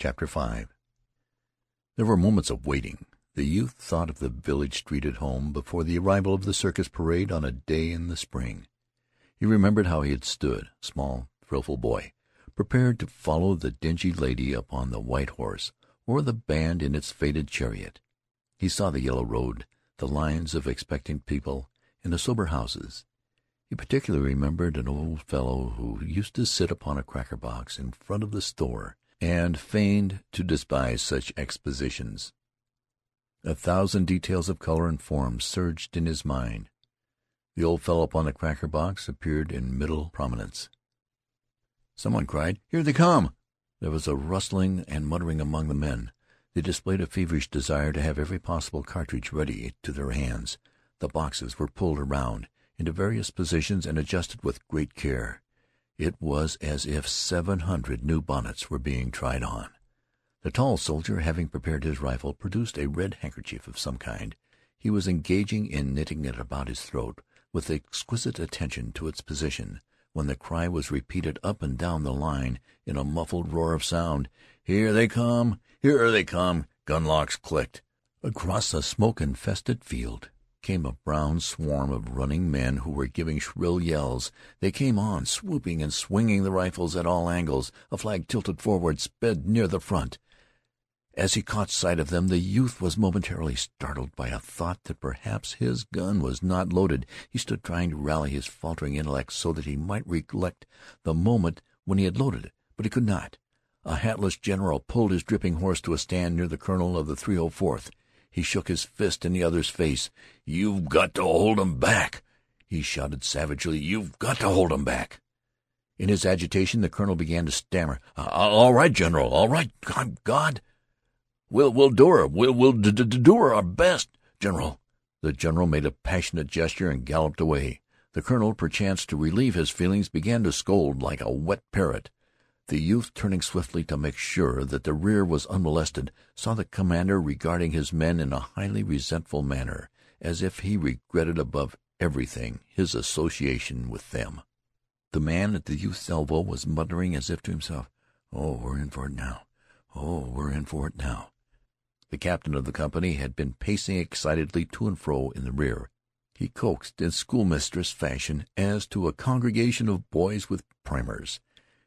CHAPTER V There were moments of waiting. The youth thought of the village street at home before the arrival of the circus parade on a day in the spring. He remembered how he had stood, small, thrillful boy, prepared to follow the dingy lady upon the white horse, or the band in its faded chariot. He saw the yellow road, the lines of expectant people, and the sober houses. He particularly remembered an old fellow who used to sit upon a cracker box in front of the store, and feigned to despise such expositions. A thousand details of color and form surged in his mind. The old fellow upon the cracker box appeared in middle prominence. Some one cried, "Here they come!" There was a rustling and muttering among the men. They displayed a feverish desire to have every possible cartridge ready to their hands. The boxes were pulled around into various positions and adjusted with great care. It was as if seven hundred new bonnets were being tried on. The tall soldier, having prepared his rifle, produced a red handkerchief of some kind. He was engaged in knitting it about his throat with exquisite attention to its position, when the cry was repeated up and down the line in a muffled roar of sound. "Here they come! Here they come!" Gun locks clicked. Across the smoke-infested field came a brown swarm of running men who were giving shrill yells. They came on, swooping and swinging the rifles at all angles. A flag tilted forward sped near the front. As he caught sight of them the youth was momentarily startled by a thought that perhaps his gun was not loaded. He stood trying to rally his faltering intellect so that he might recollect the moment when he had loaded it, but he could not. A hatless general pulled his dripping horse to a stand near the colonel of the 304th. He shook his fist in the other's face. "You've got to hold 'em back!" he shouted savagely. "You've got to hold 'em back!" In his agitation the colonel began to stammer. "All right, general, all right. God We'll we'll do her. We'll we'll d d do her our best, General." The general made a passionate gesture and galloped away. The colonel, perchance to relieve his feelings, began to scold like a wet parrot. The youth, turning swiftly to make sure that the rear was unmolested, saw the commander regarding his men in a highly resentful manner, as if he regretted above everything his association with them. The man at the youth's elbow was muttering as if to himself, "Oh, we're in for it now. Oh, we're in for it now." The captain of the company had been pacing excitedly to and fro in the rear. He coaxed in schoolmistress fashion as to a congregation of boys with primers.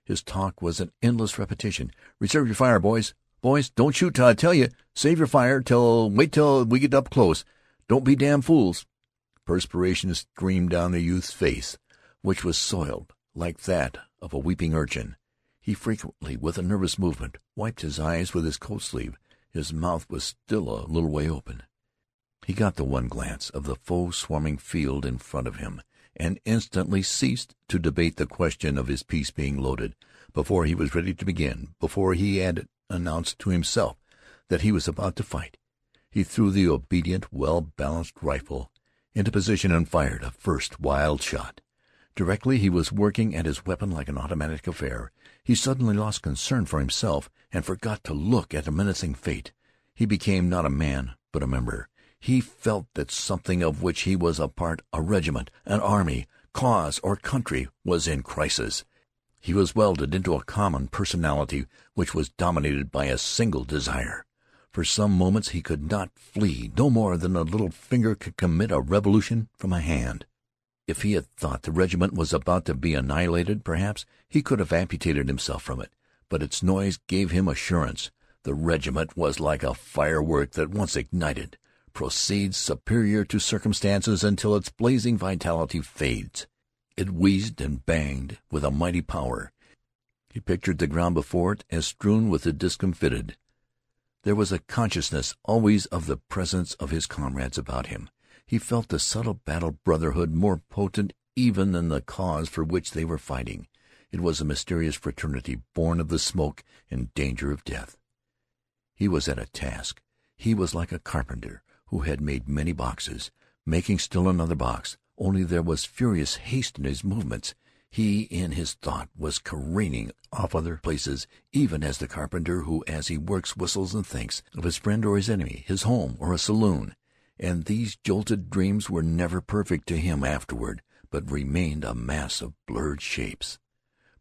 His talk was an endless repetition. "Reserve your fire, boys. Boys, don't shoot till I tell you. Save your fire till wait till we get up close. Don't be damn fools." Perspiration streamed down the youth's face, which was soiled like that of a weeping urchin. He frequently, with a nervous movement, wiped his eyes with his coat sleeve. His mouth was still a little way open. He got the one glance of the foe swarming field in front of him, and instantly ceased to debate the question of his piece being loaded. Before he was ready to begin, before he had announced to himself that he was about to fight, he threw the obedient, well balanced rifle into position and fired a first wild shot. Directly he was working at his weapon like an automatic affair. He suddenly lost concern for himself, and forgot to look at a menacing fate. He became not a man, but a member. He felt that something of which he was a part, a regiment, an army, cause, or country, was in crisis. He was welded into a common personality which was dominated by a single desire. For some moments he could not flee, no more than a little finger could commit a revolution from a hand. If he had thought the regiment was about to be annihilated, perhaps he could have amputated himself from it, but its noise gave him assurance. The regiment was like a firework that, once ignited, proceeds superior to circumstances until its blazing vitality fades. It wheezed and banged with a mighty power. He pictured the ground before it as strewn with the discomfited. There was a consciousness always of the presence of his comrades about him. He felt the subtle battle brotherhood more potent even than the cause for which they were fighting. It was a mysterious fraternity born of the smoke and danger of death. He was at a task. He was like a carpenter who had made many boxes, making still another box, only there was furious haste in his movements. He, in his thought, was careening off other places, even as the carpenter who as he works whistles and thinks of his friend or his enemy, his home or a saloon and these jolted dreams were never perfect to him afterward, but remained a mass of blurred shapes.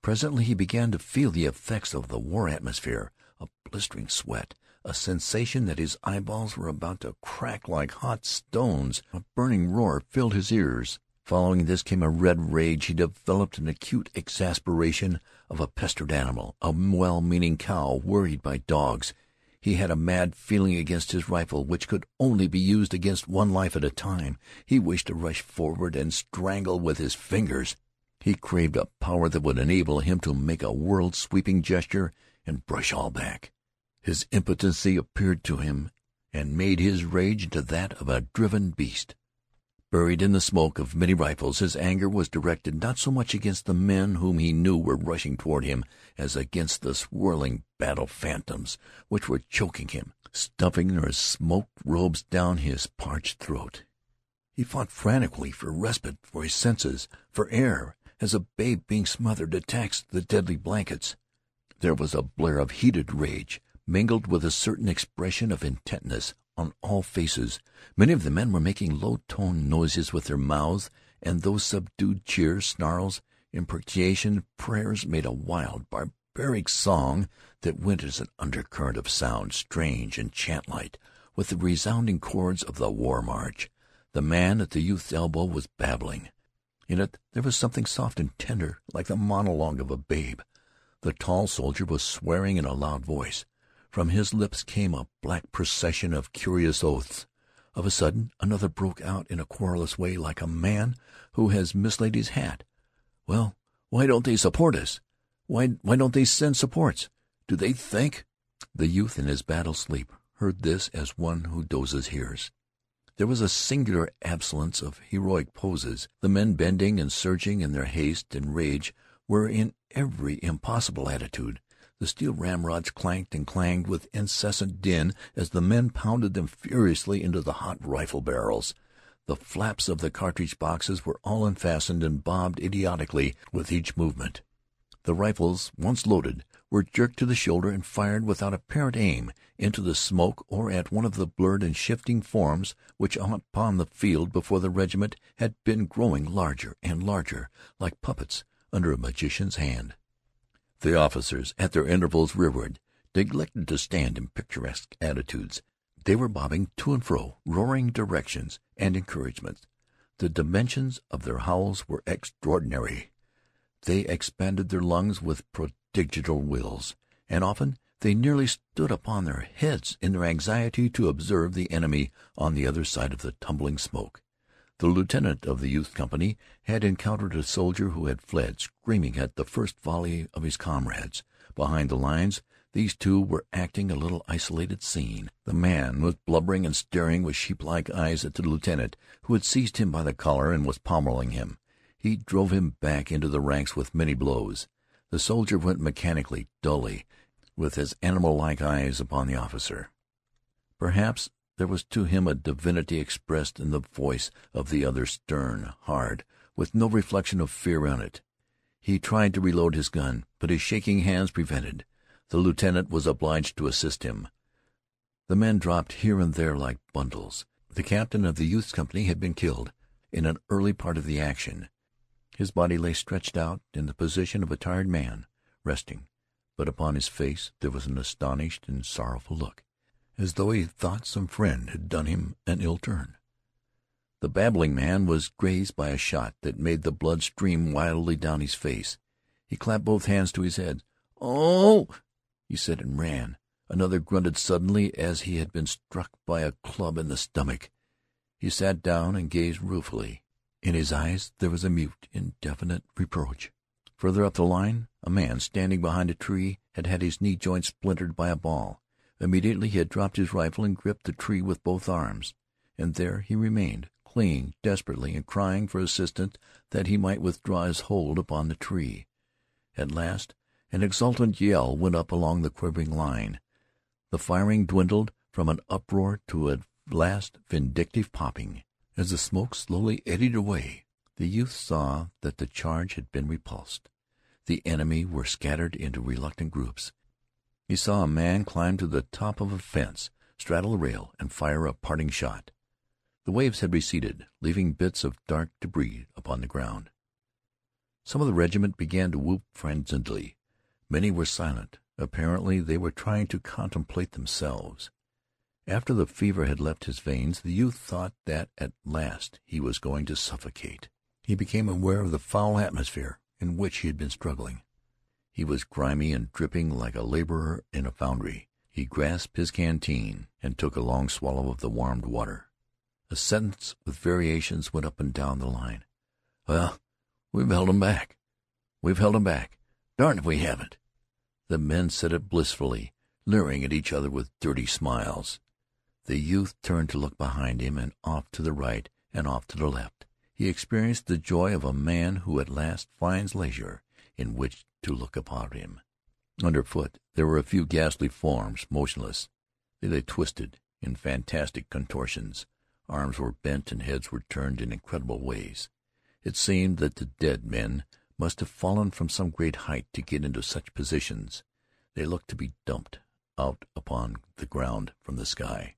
Presently he began to feel the effects of the war atmosphere. A blistering sweat, a sensation that his eyeballs were about to crack like hot stones. A burning roar filled his ears. Following this came a red rage he developed an acute exasperation of a pestered animal, a well meaning cow worried by dogs. He had a mad feeling against his rifle, which could only be used against one life at a time. He wished to rush forward and strangle with his fingers. He craved a power that would enable him to make a world sweeping gesture and brush all back. His impotency appeared to him and made his rage into that of a driven beast. Buried in the smoke of many rifles, his anger was directed not so much against the men whom he knew were rushing toward him as against the swirling battle phantoms which were choking him, stuffing their smoked robes down his parched throat. He fought frantically for respite, for his senses, for air, as a babe being smothered attacks the deadly blankets. There was a blare of heated rage, mingled with a certain expression of intentness on all faces. Many of the men were making low-toned noises with their mouths, and those subdued cheers, snarls, imprecations, prayers made a wild, barbaric song that went as an undercurrent of sound, strange and chant-like, with the resounding chords of the war march. The man at the youth's elbow was babbling. In it there was something soft and tender, like the monologue of a babe. The tall soldier was swearing in a loud voice. From his lips came a black procession of curious oaths. Of a sudden another broke out in a querulous way, like a man who has mislaid his hat. "Well, why don't they support us? Why why don't they send supports? Do they think——" The youth in his battle sleep heard this as one who dozes hears. There was a singular absence of heroic poses. The men bending and surging in their haste and rage were in every impossible attitude. The steel ramrods clanked and clanged with incessant din as the men pounded them furiously into the hot rifle barrels. The flaps of the cartridge boxes were all unfastened and bobbed idiotically with each movement. The rifles, once loaded, were jerked to the shoulder and fired without apparent aim into the smoke or at one of the blurred and shifting forms which upon the field before the regiment had been growing larger and larger, like puppets under a magician's hand. The officers, at their intervals rearward, neglected to stand in picturesque attitudes. They were bobbing to and fro, roaring directions and encouragements. The dimensions of their howls were extraordinary. They expanded their lungs with prodigal wills, and often they nearly stood upon their heads in their anxiety to observe the enemy on the other side of the tumbling smoke. The lieutenant of the youth company had encountered a soldier who had fled, screaming at the first volley of his comrades. Behind the lines these two were acting a little isolated scene. The man was blubbering and staring with sheep-like eyes at the lieutenant, who had seized him by the collar and was pommeling him. He drove him back into the ranks with many blows. The soldier went mechanically, dully, with his animal-like eyes upon the officer. Perhaps there was to him a divinity expressed in the voice of the other, stern, hard, with no reflection of fear in it. He tried to reload his gun, but his shaking hands prevented. The lieutenant was obliged to assist him. The men dropped here and there like bundles. The captain of the youth's company had been killed in an early part of the action. His body lay stretched out in the position of a tired man, resting, but upon his face there was an astonished and sorrowful look as though he thought some friend had done him an ill turn. The babbling man was grazed by a shot that made the blood stream wildly down his face. He clapped both hands to his head. "Oh!" he said, and ran. Another grunted suddenly as he had been struck by a club in the stomach. He sat down and gazed ruefully. In his eyes there was a mute, indefinite reproach. Further up the line, a man standing behind a tree had had his knee joint splintered by a ball. Immediately he had dropped his rifle and gripped the tree with both arms. And there he remained, clinging desperately and crying for assistance that he might withdraw his hold upon the tree. At last an exultant yell went up along the quivering line. The firing dwindled from an uproar to a last vindictive popping. As the smoke slowly eddied away, the youth saw that the charge had been repulsed. The enemy were scattered into reluctant groups. He saw a man climb to the top of a fence, straddle a rail, and fire a parting shot. The waves had receded, leaving bits of dark debris upon the ground. Some of the regiment began to whoop frenziedly. Many were silent. Apparently they were trying to contemplate themselves. After the fever had left his veins, the youth thought that at last he was going to suffocate. He became aware of the foul atmosphere in which he had been struggling. He was grimy and dripping like a laborer in a foundry. He grasped his canteen and took a long swallow of the warmed water. A sentence with variations went up and down the line. "Well, we've held 'em back. We've held 'em back. Darned if we haven't." The men said it blissfully, leering at each other with dirty smiles. The youth turned to look behind him and off to the right and off to the left. He experienced the joy of a man who at last finds leisure in which to look about him. Underfoot there were a few ghastly forms, motionless. They lay twisted in fantastic contortions. Arms were bent and heads were turned in incredible ways. It seemed that the dead men must have fallen from some great height to get into such positions. They looked to be dumped out upon the ground from the sky.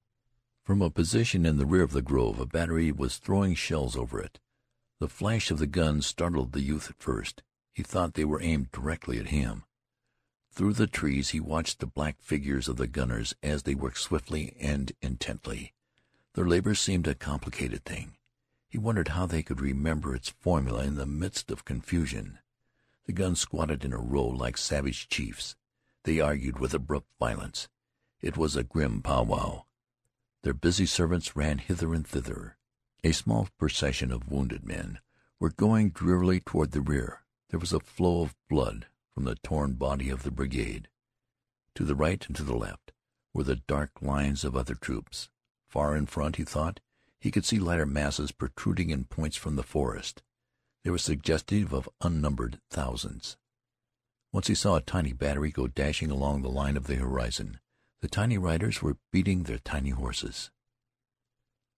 From a position in the rear of the grove a battery was throwing shells over it. The flash of the guns startled the youth at first. He thought they were aimed directly at him. Through the trees he watched the black figures of the gunners as they worked swiftly and intently. Their labor seemed a complicated thing. He wondered how they could remember its formula in the midst of confusion. The guns squatted in a row like savage chiefs. They argued with abrupt violence. It was a grim powwow. Their busy servants ran hither and thither. A small procession of wounded men were going drearily toward the rear. There was a flow of blood from the torn body of the brigade. To the right and to the left were the dark lines of other troops. Far in front, he thought, he could see lighter masses protruding in points from the forest. They were suggestive of unnumbered thousands. Once he saw a tiny battery go dashing along the line of the horizon. The tiny riders were beating their tiny horses.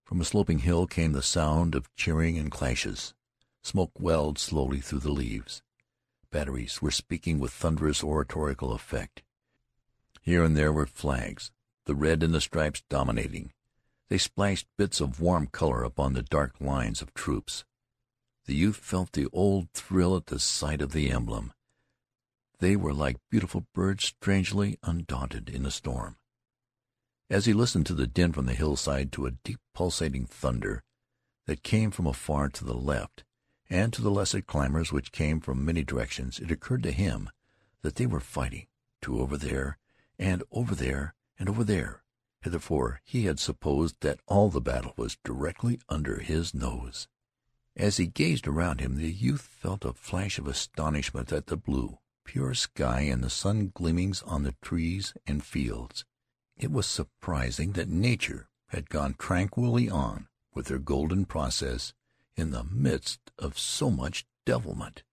From a sloping hill came the sound of cheering and clashes. Smoke welled slowly through the leaves. Batteries were speaking with thunderous oratorical effect. Here and there were flags, the red and the stripes dominating. They splashed bits of warm color upon the dark lines of troops. The youth felt the old thrill at the sight of the emblem. They were like beautiful birds strangely undaunted in a storm. As he listened to the din from the hillside, to a deep pulsating thunder that came from afar to the left, and to the lesser clamors which came from many directions, it occurred to him that they were fighting, too over there, and over there, and over there. Heretofore he had supposed that all the battle was directly under his nose. As he gazed around him the youth felt a flash of astonishment at the blue pure sky and the sun gleamings on the trees and fields. It was surprising that nature had gone tranquilly on with her golden process in the midst of so much devilment.